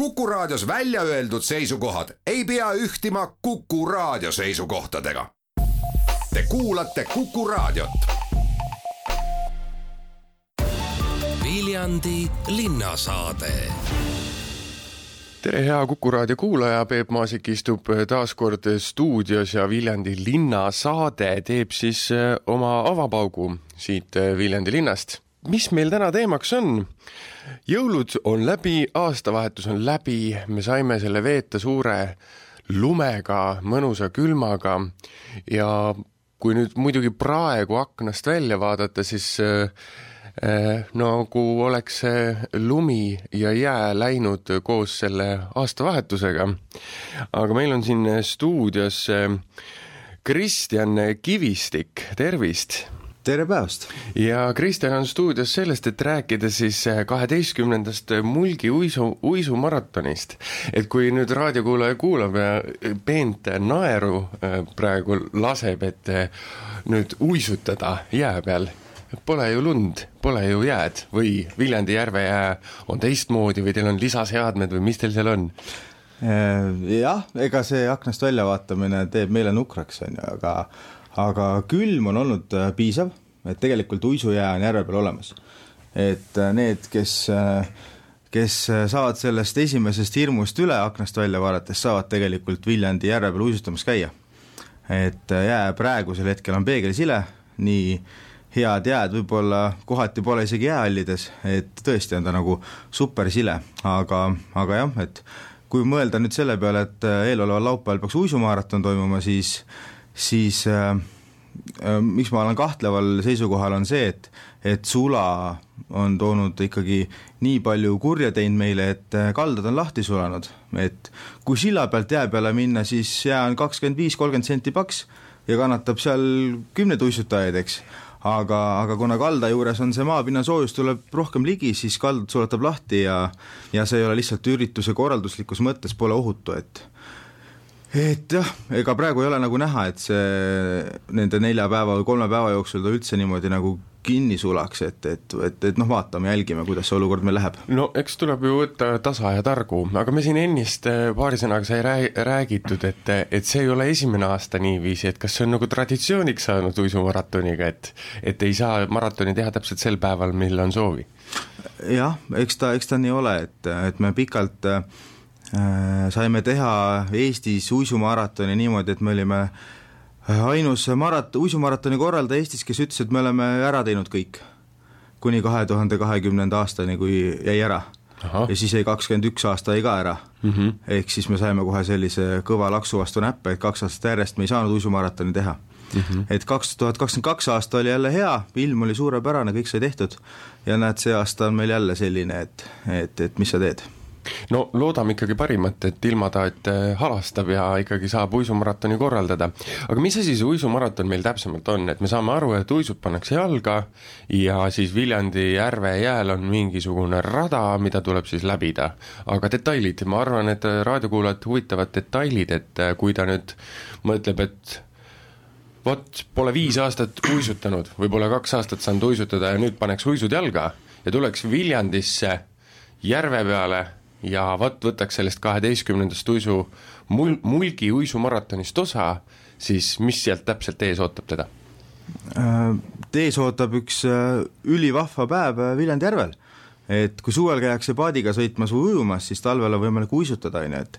Kuku Raadios välja öeldud seisukohad ei pea ühtima Kuku Raadio seisukohtadega. Te kuulate Kuku Raadiot. Viljandi linnasaade tere, hea Kuku raadio kuulaja, Peep Maasik istub taas kord stuudios ja Viljandi linnasaade teeb siis oma avapaugu siit Viljandi linnast. Mis meil täna teemaks on? jõulud on läbi, aastavahetus on läbi, me saime selle veeta suure lumega, mõnusa külmaga ja kui nüüd muidugi praegu aknast välja vaadata, siis äh, nagu oleks see lumi ja jää läinud koos selle aastavahetusega. aga meil on siin stuudios äh, Kristjan Kivistik, tervist tere päevast! ja Kristjan on stuudios sellest, et rääkida siis kaheteistkümnendast Mulgi uisu, uisumaratonist. et kui nüüd raadiokuulaja kuulab ja peent naeru praegu laseb, et nüüd uisutada jää peal, pole ju lund, pole ju jääd või Viljandi järve jää on teistmoodi või teil on lisaseadmed või mis teil seal on? Jah, ega see aknast välja vaatamine teeb meele nukraks, on ju, aga aga külm on olnud äh, piisav, et tegelikult uisujää on järve peal olemas. et äh, need, kes, äh, kes saavad sellest esimesest hirmust üle aknast välja vaadates, saavad tegelikult Viljandi järve peal uisutamas käia. et jää praegusel hetkel on peegelsile, nii head jääd võib-olla kohati pole isegi jäähallides, et tõesti on ta nagu supersile, aga, aga jah, et kui mõelda nüüd selle peale, et eeloleval laupäeval peaks uisumaraton toimuma, siis siis äh, äh, miks ma olen kahtleval seisukohal, on see, et et sula on toonud ikkagi nii palju kurja teinud meile, et äh, kaldad on lahti sulanud, et kui silla pealt jää peale minna, siis jää on kakskümmend viis, kolmkümmend senti paks ja kannatab seal kümneid uissutajaid, eks. Aga, aga kuna kalda juures on see maapinna soojus tuleb rohkem ligi, siis kald sulatab lahti ja ja see ei ole lihtsalt ürituse korralduslikus mõttes pole ohutu, et et jah, ega praegu ei ole nagu näha, et see nende nelja päeva või kolme päeva jooksul ta üldse niimoodi nagu kinni sulaks, et, et, et, et noh, vaatame, jälgime, kuidas see olukord meil läheb. no eks tuleb ju võtta tasa ja targu, aga me siin ennist eh, paari sõnaga sai rääg-, räägitud, et, et see ei ole esimene aasta niiviisi, et kas see on nagu traditsiooniks saanud uisumaratoniga, et et ei saa maratoni teha täpselt sel päeval, mil on soovi? jah, eks ta, eks ta nii ole, et, et me pikalt äh, Äh, saime teha Eestis uisumaratoni niimoodi, et me olime äh, ainus marat-, uisumaratoni korraldaja Eestis, kes ütles, et me oleme ära teinud kõik. kuni kahe tuhande kahekümnenda aastani, kui jäi ära. ja siis jäi kakskümmend üks aasta jäi ka ära mm. -hmm. ehk siis me saime kohe sellise kõva laksu vastu näppe, et kaks aastat järjest me ei saanud uisumaratoni teha mm. -hmm. et kaks tuhat kakskümmend kaks aasta oli jälle hea, ilm oli suurepärane, kõik sai tehtud ja näed, see aasta on meil jälle selline, et, et, et mis sa teed no loodame ikkagi parimat, et ilmataat äh, halastab ja ikkagi saab uisumaratoni korraldada. aga mis asi see uisumaraton meil täpsemalt on, et me saame aru, et uisud pannakse jalga ja siis Viljandi järve jääl on mingisugune rada, mida tuleb siis läbida. aga detailid, ma arvan, et raadiokuulajat huvitavad detailid, et äh, kui ta nüüd mõtleb, et vot, pole viis aastat uisutanud või pole kaks aastat saanud uisutada ja nüüd paneks uisud jalga ja tuleks Viljandisse järve peale ja vot võtaks sellest kaheteistkümnendast uisu mul-, Mulgi uisumaratonist osa, siis mis sealt täpselt ees ootab teda? Äh, ees ootab üks äh, ülivahva päev äh, Viljandi järvel et kui suvel käiakse paadiga sõitmas või ujumas, siis talvel on võimalik uisutada, on ju, et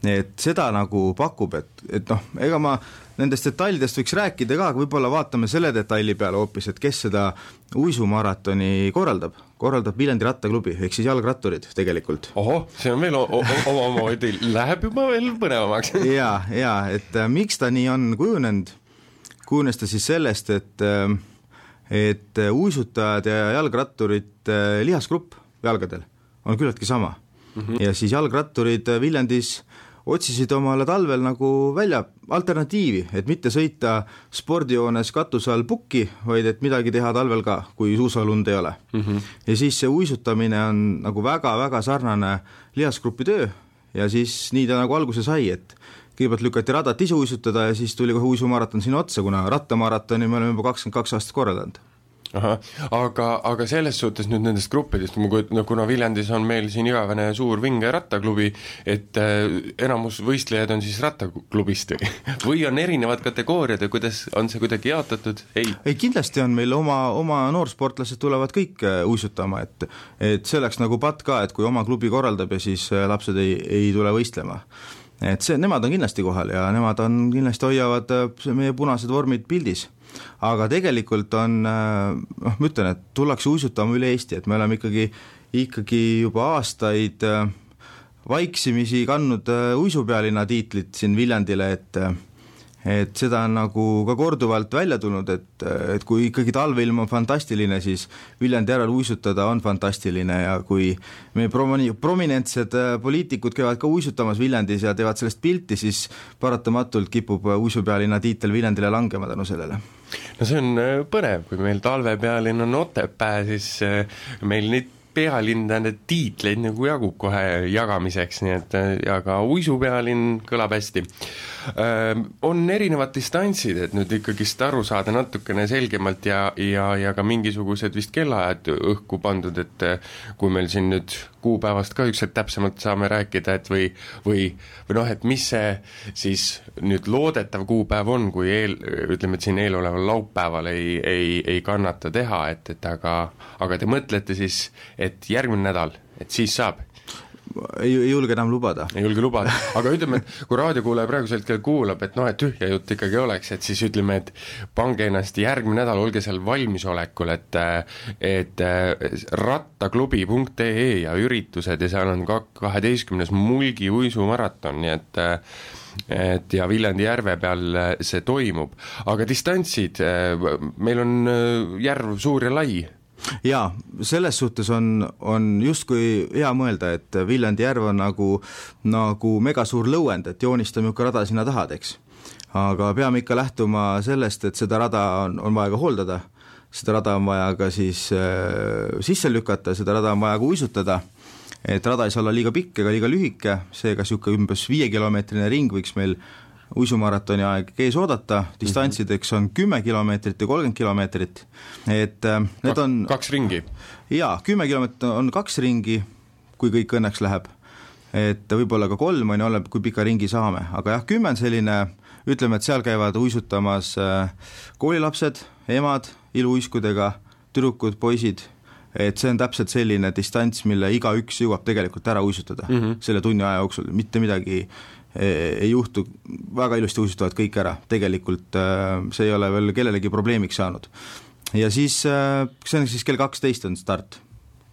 et seda nagu pakub, et, et noh, ega ma nendest detailidest võiks rääkida ka, aga võib-olla vaatame selle detaili peale hoopis, et kes seda uisumaratoni korraldab. korraldab Viljandi rattaklubi, ehk siis jalgratturid tegelikult. ohoh, see on veel omamoodi, läheb juba veel põnevamaks jaa, jaa, et äh, miks ta nii on kujunenud, kujunes ta siis sellest, et äh, et äh, uisutajad ja jalgratturite äh, lihasgrupp jalgadel on küllaltki sama mm. -hmm. ja siis jalgratturid äh, Viljandis otsisid omale talvel nagu välja alternatiivi, et mitte sõita spordijoones katuse all pukki, vaid et midagi teha talvel ka, kui suusalund ei ole mm. -hmm. ja siis see uisutamine on nagu väga-väga sarnane lihasgrupi töö ja siis nii ta nagu alguse sai, et kõigepealt lükati radat ise uisutada ja siis tuli kohe uisumaraton sinna otsa, kuna rattamaratoni me oleme juba kakskümmend kaks aastat korraldanud ahah, aga, aga selles suhtes nüüd nendest gruppidest, ma kujutan, no kuna Viljandis on meil siin igavene suur vinge rattaklubi, et äh, enamus võistlejaid on siis rattaklubist või on erinevad kategooriad ja kuidas, on see kuidagi jaotatud, ei? ei, kindlasti on meil oma, oma noorsportlased tulevad kõik äh, uisutama, et et see oleks nagu patt ka, et kui oma klubi korraldab ja siis äh, lapsed ei, ei tule võistlema et see, nemad on kindlasti kohal ja nemad on, kindlasti hoiavad äh, meie punased vormid pildis. Aga tegelikult on, äh, noh, ma ütlen, et tullakse uisutama üle Eesti, et me oleme ikkagi, ikkagi juba aastaid äh, vaiksimisi kandnud uisupealinna tiitlit siin Viljandile, et et seda on nagu ka korduvalt välja tulnud, et, et kui ikkagi talveilm on fantastiline, siis Viljandi järvel uisutada on fantastiline ja kui meie promoni-, prominentsed äh, poliitikud käivad ka uisutamas Viljandis ja teevad sellest pilti, siis paratamatult kipub uisupealinna tiitel Viljandile langema tänu sellele no see on äh, põnev, kui meil talvepealinn on Otepää, siis äh, meil neid pealinnade tiitleid nagu jagub kohe jagamiseks, nii et ja ka uisupealinn kõlab hästi on erinevad distantsid, et nüüd ikkagist aru saada natukene selgemalt ja, ja, ja ka mingisugused vist kellaajad õhku pandud, et kui meil siin nüüd kuupäevast ka ükskord täpsemalt saame rääkida, et või, või, või noh, et mis see siis nüüd loodetav kuupäev on, kui eel, ütleme, et siin eeloleval laupäeval ei, ei, ei kannata teha, et, et aga, aga te mõtlete siis, et järgmine nädal, et siis saab ei, ei julge enam lubada. ei julge lubada, aga ütleme, et kui raadiokuulaja praegusel hetkel kuulab, et noh, et tühja jutt ikkagi oleks, et siis ütleme, et pange ennast järgmine nädal, olge seal valmisolekul, et et rattaklubi.ee ja üritused ja seal on ka kaheteistkümnes Mulgi uisumaraton, nii et et ja Viljandi järve peal see toimub, aga distantsid, meil on järv suur ja lai jaa, selles suhtes on, on justkui hea mõelda, et Viljandi järv on nagu, nagu megasuur lõuend, et joonistame niisugune rada sinna taha, eks. aga peame ikka lähtuma sellest, et seda rada on, on vaja ka hooldada, seda rada on vaja ka siis äh, sisse lükata, seda rada on vaja ka uisutada, et rada ei saa olla liiga pikk ega liiga lühike, seega niisugune umbes viiekilomeetrine ring võiks meil uisumaratoni aeg ees oodata, distantsideks on kümme kilomeetrit ja kolmkümmend kilomeetrit, et äh, need on kaks ringi? jaa, kümme kilomeetrit on kaks ringi, kui kõik õnneks läheb. et võib-olla ka kolm, on ju, oleneb, kui pika ringi saame, aga jah, kümme on selline, ütleme, et seal käivad uisutamas äh, koolilapsed, emad iluuiskudega, tüdrukud, poisid, et see on täpselt selline distants, mille igaüks jõuab tegelikult ära uisutada mm -hmm. selle tunni aja jooksul, mitte midagi ei juhtu, väga ilusti uisutavad kõik ära, tegelikult äh, see ei ole veel kellelegi probleemiks saanud. ja siis, äh, see on siis kell kaksteist on start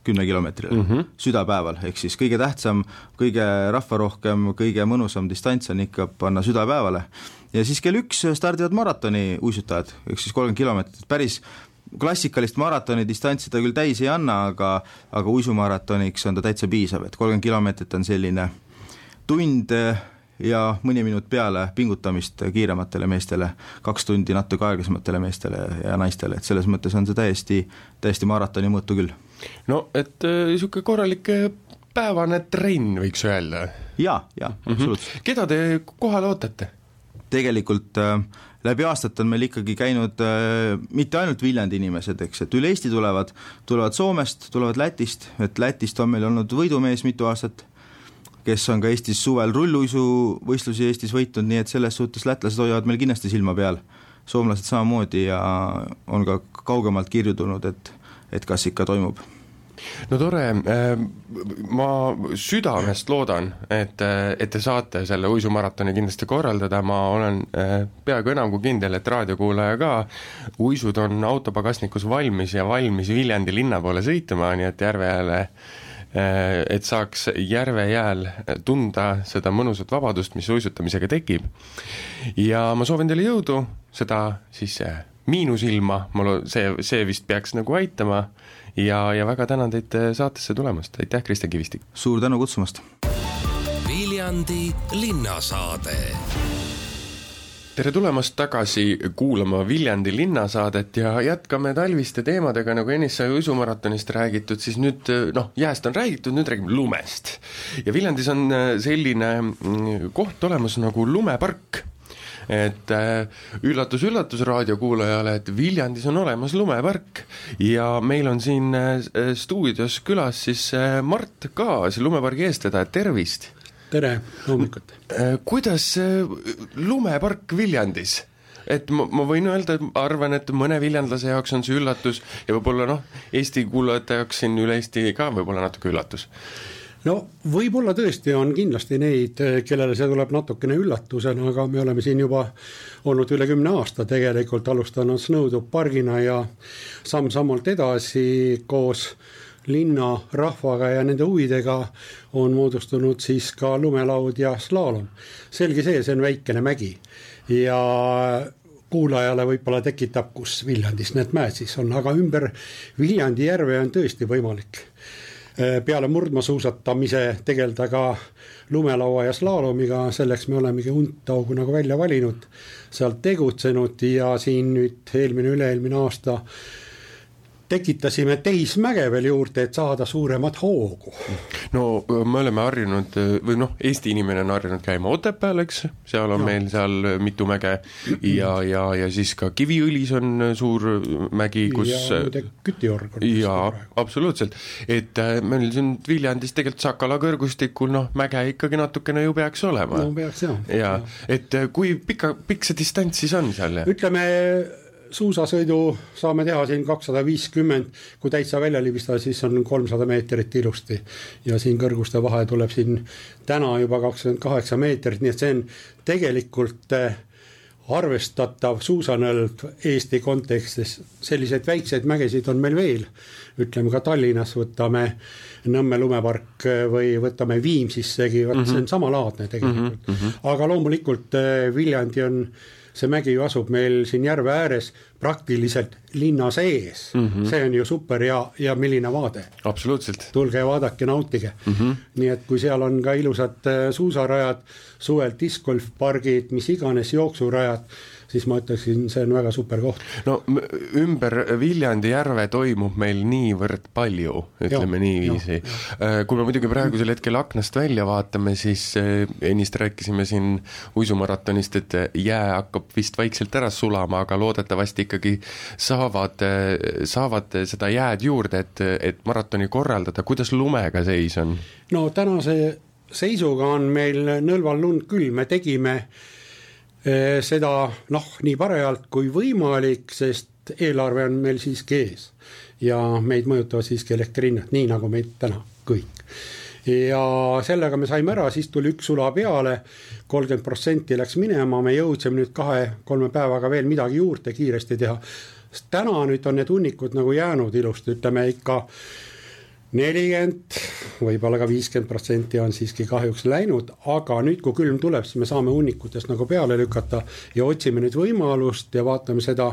kümnekilomeetrile mm -hmm. südapäeval, ehk siis kõige tähtsam, kõige rahvarohkem, kõige mõnusam distants on ikka panna südapäevale. ja siis kell üks stardivad maratoni uisutajad, ehk siis kolmkümmend kilomeetrit, päris klassikalist maratoni distantsi ta küll täis ei anna, aga aga uisumaratoniks on ta täitsa piisav, et kolmkümmend kilomeetrit on selline tund ja mõni minut peale pingutamist kiirematele meestele, kaks tundi natuke aeglasematele meestele ja naistele, et selles mõttes on see täiesti, täiesti maratoni mõõtu küll. no et niisugune äh, korralik äh, päevane trenn, võiks öelda ja,. jaa, jaa, mhm. absoluutselt mm. -hmm. keda te kohale ootate? tegelikult äh, läbi aastate on meil ikkagi käinud äh, mitte ainult Viljandi inimesed, eks, et üle Eesti tulevad, tulevad Soomest, tulevad Lätist, et Lätist on meil olnud võidumees mitu aastat kes on ka Eestis suvel rulluisuvõistlusi Eestis võitnud, nii et selles suhtes lätlased hoiavad meil kindlasti silma peal. soomlased samamoodi ja on ka kaugemalt kirju tulnud, et, et kas ikka toimub. No tore, äh, ma südamest loodan, et, et te saate selle uisumaratoni kindlasti korraldada, ma olen äh, peaaegu enam kui kindel, et raadiokuulaja ka, uisud on autopagasnikus valmis ja valmis Viljandi linna poole sõitma, nii et Järve-Jääle Äh, et saaks järve jääl tunda seda mõnusat vabadust, mis suitsutamisega tekib. ja ma soovin teile jõudu, seda siis äh, miinusilma, mul see, see vist peaks nagu aitama ja, ja väga tänan teid äh, saatesse tulemast, aitäh, Kristjan Kivistik! suur tänu kutsumast! Viljandi linnasaade tere tulemast tagasi kuulama Viljandi linnasaadet ja jätkame talviste teemadega, nagu ennist sai uisumaratonist räägitud, siis nüüd noh, jääst on räägitud, nüüd räägime lumest. ja Viljandis on äh, selline mm, koht olemas nagu lumepark et üllatus-üllatus äh, raadiokuulajale, et Viljandis on olemas lumepark ja meil on siin äh, stuudios külas siis Mart Kaas, lumepargi eestvedaja, tervist! Tere hommikut! kuidas lumepark Viljandis? et ma, ma võin öelda, et ma arvan, et mõne viljandlase jaoks on see üllatus ja võib-olla noh, Eesti kuulajate jaoks siin üle Eesti ka võib-olla natuke üllatus no võib-olla tõesti on kindlasti neid, kellele see tuleb natukene üllatusena, aga me oleme siin juba olnud üle kümne aasta tegelikult, alustanud Snowdub pargina ja samm-sammult edasi koos linna rahvaga ja nende huvidega on moodustunud siis ka lumelaud ja slaalom. selge see, see on väikene mägi ja kuulajale võib-olla tekitab, kus Viljandis need mäed siis on, aga ümber Viljandi järve on tõesti võimalik Eh, peale murdmaasuusatamise tegeleda ka lumelaua ja slaalomiga, selleks me olemegi Untaugu nagu välja valinud, seal tegutsenud ja siin nüüd eelmine, üle-eelmine aasta tekitasime tehismäge veel juurde, et saada suuremat hoogu. no me oleme harjunud või noh, Eesti inimene on harjunud käima Otepääl, eks, seal on no. meil seal mitu mäge ja, ja, ja siis ka Kiviõlis on suur mägi, kus ja muide Kütiorg on jaa, absoluutselt, et meil siin Viljandis tegelikult Sakala kõrgustikul noh, mäge ikkagi natukene ju peaks olema. no peaks jah. jaa, et äh, kui pika, pikk see distants siis on seal? ütleme suusasõidu saame teha siin kakssada viiskümmend, kui täitsa välja libistada, siis on kolmsada meetrit ilusti. ja siin kõrguste vahe tuleb siin täna juba kakskümmend kaheksa meetrit, nii et see on tegelikult eh, arvestatav suusanõlv Eesti kontekstis, selliseid väikseid mägesid on meil veel, ütleme ka Tallinnas võtame Nõmme lumepark eh, või võtame Viimsissegi, vot mm -hmm. see on samalaadne tegelikult mm, -hmm. aga loomulikult eh, Viljandi on see mägi ju asub meil siin järve ääres praktiliselt linna sees mm. -hmm. see on ju super ja, ja milline vaade. absoluutselt. tulge ja vaadake, nautige mm. -hmm. nii et kui seal on ka ilusad äh, suusarajad, suvel discgolfpargid, mis iganes jooksurajad siis ma ütleksin, see on väga super koht. no ümber Viljandi järve toimub meil niivõrd palju, ütleme niiviisi. Äh, kui me muidugi praegusel hetkel aknast välja vaatame, siis äh, ennist rääkisime siin uisumaratonist, et jää hakkab vist vaikselt ära sulama, aga loodetavasti ikkagi saavad, äh, saavad seda jääd juurde, et, et maratoni korraldada, kuidas lumega seis on? no tänase seisuga on meil nõlval lund küll, me tegime äh, seda noh, nii parajalt kui võimalik, sest eelarve on meil siiski ees ja meid mõjutavad siiski elektrihinnad, nii nagu meid täna kõik. ja sellega me saime ära, siis tuli üks sula peale, kolmkümmend protsenti läks minema, me jõudsime nüüd kahe-kolme päevaga veel midagi juurde kiiresti teha. täna nüüd on need hunnikud nagu jäänud ilusti, ütleme ikka nelikümmend, võib-olla ka viiskümmend protsenti on siiski kahjuks läinud, aga nüüd, kui külm tuleb, siis me saame hunnikutest nagu peale lükata ja otsime nüüd võimalust ja vaatame seda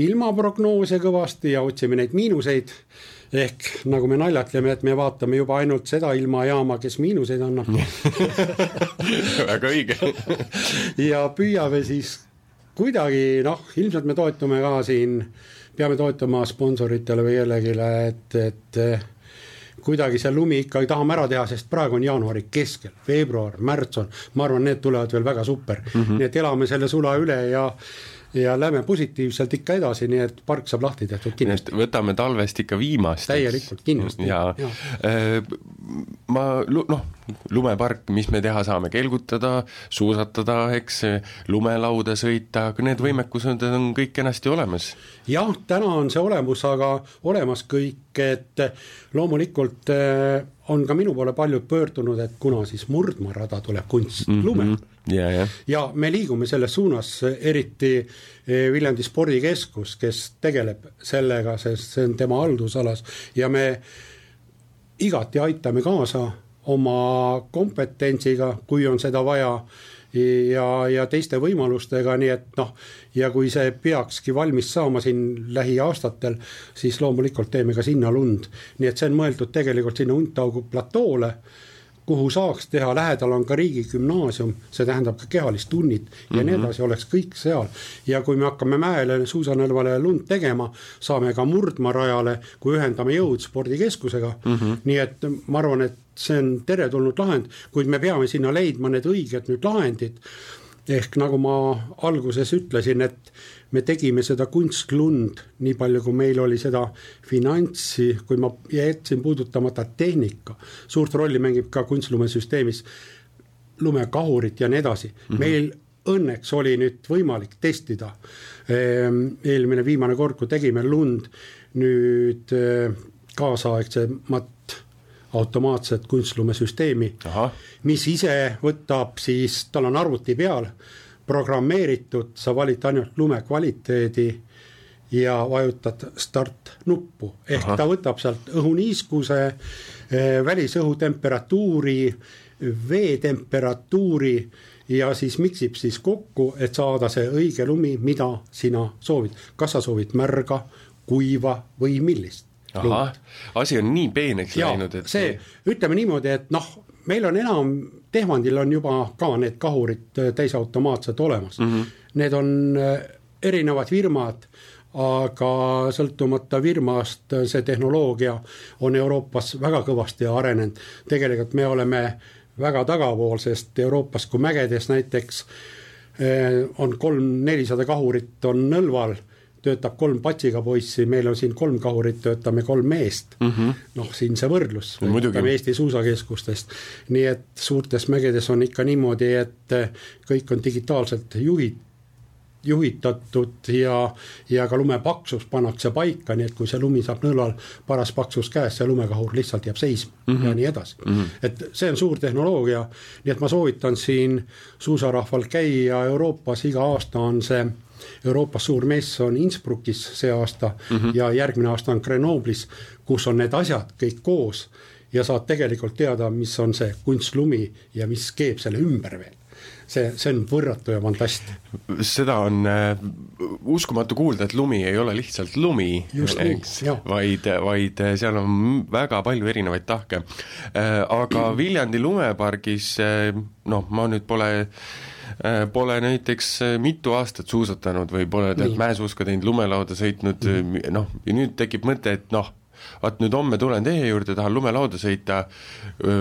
ilmaprognoose kõvasti ja otsime neid miinuseid. ehk nagu me naljatleme, et me vaatame juba ainult seda ilmajaama, kes miinuseid annab väga õige ja püüame siis kuidagi noh, ilmselt me toetume ka siin, peame toetuma sponsoritele või kellelegi, et, et kuidagi see lumi ikka tahame ära teha, sest praegu on jaanuari keskel, veebruar, märts on, ma arvan, need tulevad veel väga super mm, -hmm. nii et elame selle sula üle ja ja lähme positiivselt ikka edasi, nii et park saab lahti tehtud kindlasti. võtame talvest ikka viimast. täielikult, kindlasti. ja, ja. Äh, ma noh, lumepark, mis me teha saame, kelgutada, suusatada, eks, lumelauda sõita, aga need võimekused on kõik kenasti olemas. jah, täna on see olemus, aga olemas kõik, et loomulikult äh, on ka minu poole paljud pöördunud, et kuna siis murdmaarada tuleb kunstlume mm. -hmm ja, ja. ja me liigume selles suunas, eriti eh, Viljandi spordikeskus, kes tegeleb sellega, sest see on tema haldusalas ja me igati aitame kaasa oma kompetentsiga, kui on seda vaja ja, ja teiste võimalustega, nii et noh, ja kui see peakski valmis saama siin lähiaastatel, siis loomulikult teeme ka sinna lund. nii et see on mõeldud tegelikult sinna Untaugu platoole kuhu saaks teha, lähedal on ka riigigümnaasium, see tähendab ka kehalist tunnit ja mm -hmm. nii mhm. edasi, oleks kõik seal. ja kui me hakkame mäele, suusanõlvale lund tegema, saame ka murdmaarajale, kui ühendame jõud spordikeskusega mm. -hmm. nii et ma arvan, et see on teretulnud lahend, kuid me peame sinna leidma need õiged nüüd lahendid ehk nagu ma alguses ütlesin, et me tegime seda kunstlund, nii palju kui meil oli seda finantsi, kui ma jätsin puudutamata tehnika, suurt rolli mängib ka kunstlumesüsteemis lumekahurit ja nii edasi mm, -hmm. meil õnneks oli nüüd võimalik testida. Ehm, eelmine viimane kord, kui tegime lund nüüd eh, kaasaegsemat automaatset kunstlumesüsteemi, mis ise võtab siis, tal on arvuti peal programmeeritud, sa valid ainult lume kvaliteedi ja vajutad start nuppu, ehk Aha. ta võtab sealt õhuniiskuse, eh, välisõhu temperatuuri, vee temperatuuri ja siis miksib siis kokku, et saada see õige lumi, mida sina soovid, kas sa soovid märga, kuiva või millist. Ahah, asi on nii peeneks ja, läinud, et see, ütleme niimoodi, et noh, meil on enam, Tehvandil on juba ka need kahurid äh, täisautomaatsed olemas mm. -hmm. Need on äh, erinevad firmad, aga sõltumata firmast, äh, see tehnoloogia on Euroopas väga kõvasti arenenud. tegelikult me oleme väga tagapool, sest Euroopas, kui mägedes näiteks on kolm-nelisada kahurit on nõlval töötab kolm patsiga poissi, meil on siin kolm kahurit, töötame kolm meest mm -hmm.. noh, siin see võrdlus võtame Eesti suusakeskustest. nii et suurtes mägedes on ikka niimoodi, et kõik on digitaalselt juhid, juhitatud ja, ja ka lume paksus pannakse paika, nii et kui see lumi saab nõlval paras paksus käes, see lumekahur lihtsalt jääb seisma mm -hmm. ja nii edasi mm. -hmm. et see on suur tehnoloogia, nii et ma soovitan siin suusarahval käia Euroopas, iga aasta on see Euroopas suur mess on Innsbruckis see aasta mm -hmm. ja järgmine aasta on Grenoblis, kus on need asjad kõik koos ja saad tegelikult teada, mis on see kunstlumi ja mis keeb selle ümber veel see, see on võrratu ja fantast. seda on äh, uskumatu kuulda, et lumi ei ole lihtsalt lumi, eks, vaid, vaid seal on väga palju erinevaid tahke äh,. aga Viljandi lumepargis äh, noh, ma nüüd pole äh, pole näiteks äh, mitu aastat suusatanud või pole tead mäesuuska teinud, lumelauda sõitnud -hmm. noh, ja nüüd tekib mõte, et noh, vaat nüüd homme tulen teie juurde, tahan lumelauda sõita,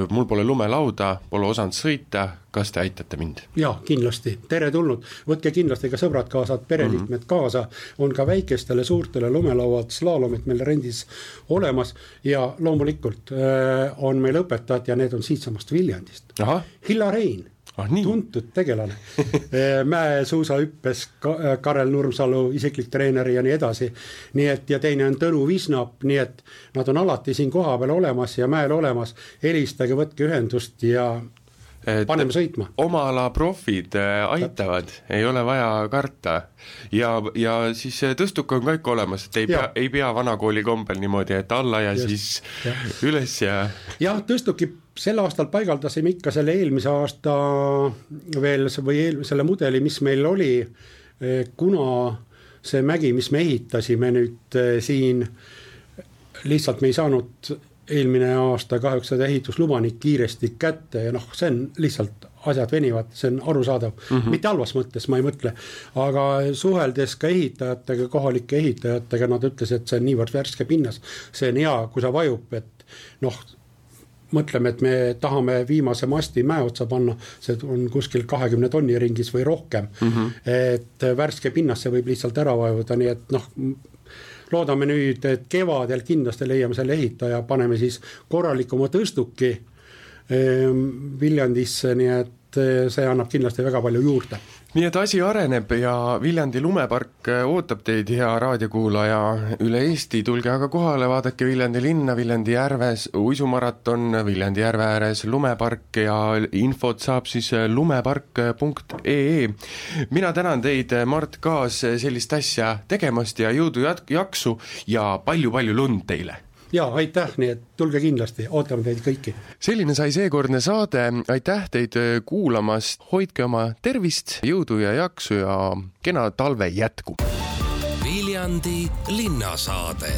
mul pole lumelauda, pole osanud sõita, kas te aitate mind? jaa, kindlasti, teretulnud, võtke kindlasti ka sõbrad kaasa, pereliikmed mm -hmm. kaasa, on ka väikestele suurtele lumelauad, slaalomid meil rendis olemas. Ja loomulikult äh, on meil õpetajad ja need on siitsamast Viljandist. Hillar Hein ah, tuntud tegelane. Mäesuusahüppes Karel Nurmsalu isiklik treener ja nii edasi. nii et ja teine on Tõnu Visnap, nii et nad on alati siin kohapeal olemas ja mäel olemas, helistage, võtke ühendust ja paneme sõitma. oma ala profid äh, aitavad, ei ole vaja karta. ja, ja siis tõstuk on kõik olemas, et ei ja. pea, ei pea vanakooli kombel niimoodi, et alla ja Just. siis ja. üles ja. jah, tõstuki sel aastal paigaldasime ikka selle eelmise aasta veel või eel, selle mudeli, mis meil oli, eh, kuna see mägi, mis me ehitasime nüüd eh, siin, lihtsalt me ei saanud eelmine aasta kahjuks seda ehitusluba nii kiiresti kätte ja noh, see on lihtsalt, asjad venivad, see on arusaadav mm, -hmm. mitte halvas mõttes, ma ei mõtle, aga suheldes ka ehitajatega, kohalike ehitajatega, nad ütlesid, et see on niivõrd värske pinnas, see on hea, kui ta vajub, et noh, mõtleme, et me tahame viimase masti mäe otsa panna, see on kuskil kahekümne tonni ringis või rohkem mm. -hmm. et värske pinnasse võib lihtsalt ära vajuda, nii et noh, loodame nüüd, et kevadel kindlasti leiame selle ehitaja, paneme siis korralikuma tõstuki ehm, Viljandisse, nii et eh, see annab kindlasti väga palju juurde nii et asi areneb ja Viljandi lumepark äh, ootab teid, hea raadiokuulaja, üle Eesti, tulge aga kohale, vaadake Viljandi linna, Viljandi järves uisumaraton, Viljandi järve ääres lumepark ja infot saab siis äh, lumepark.ee. mina tänan teid, Mart Kaas, sellist asja tegemast ja jõudu jaksu ja palju-palju lund teile! Ja aitäh, nii et tulge kindlasti, ootame teid kõiki. selline sai seekordne saade, aitäh teid äh, kuulamast, hoidke oma tervist, jõudu ja jaksu ja kena talve jätku. Viljandi linnasaade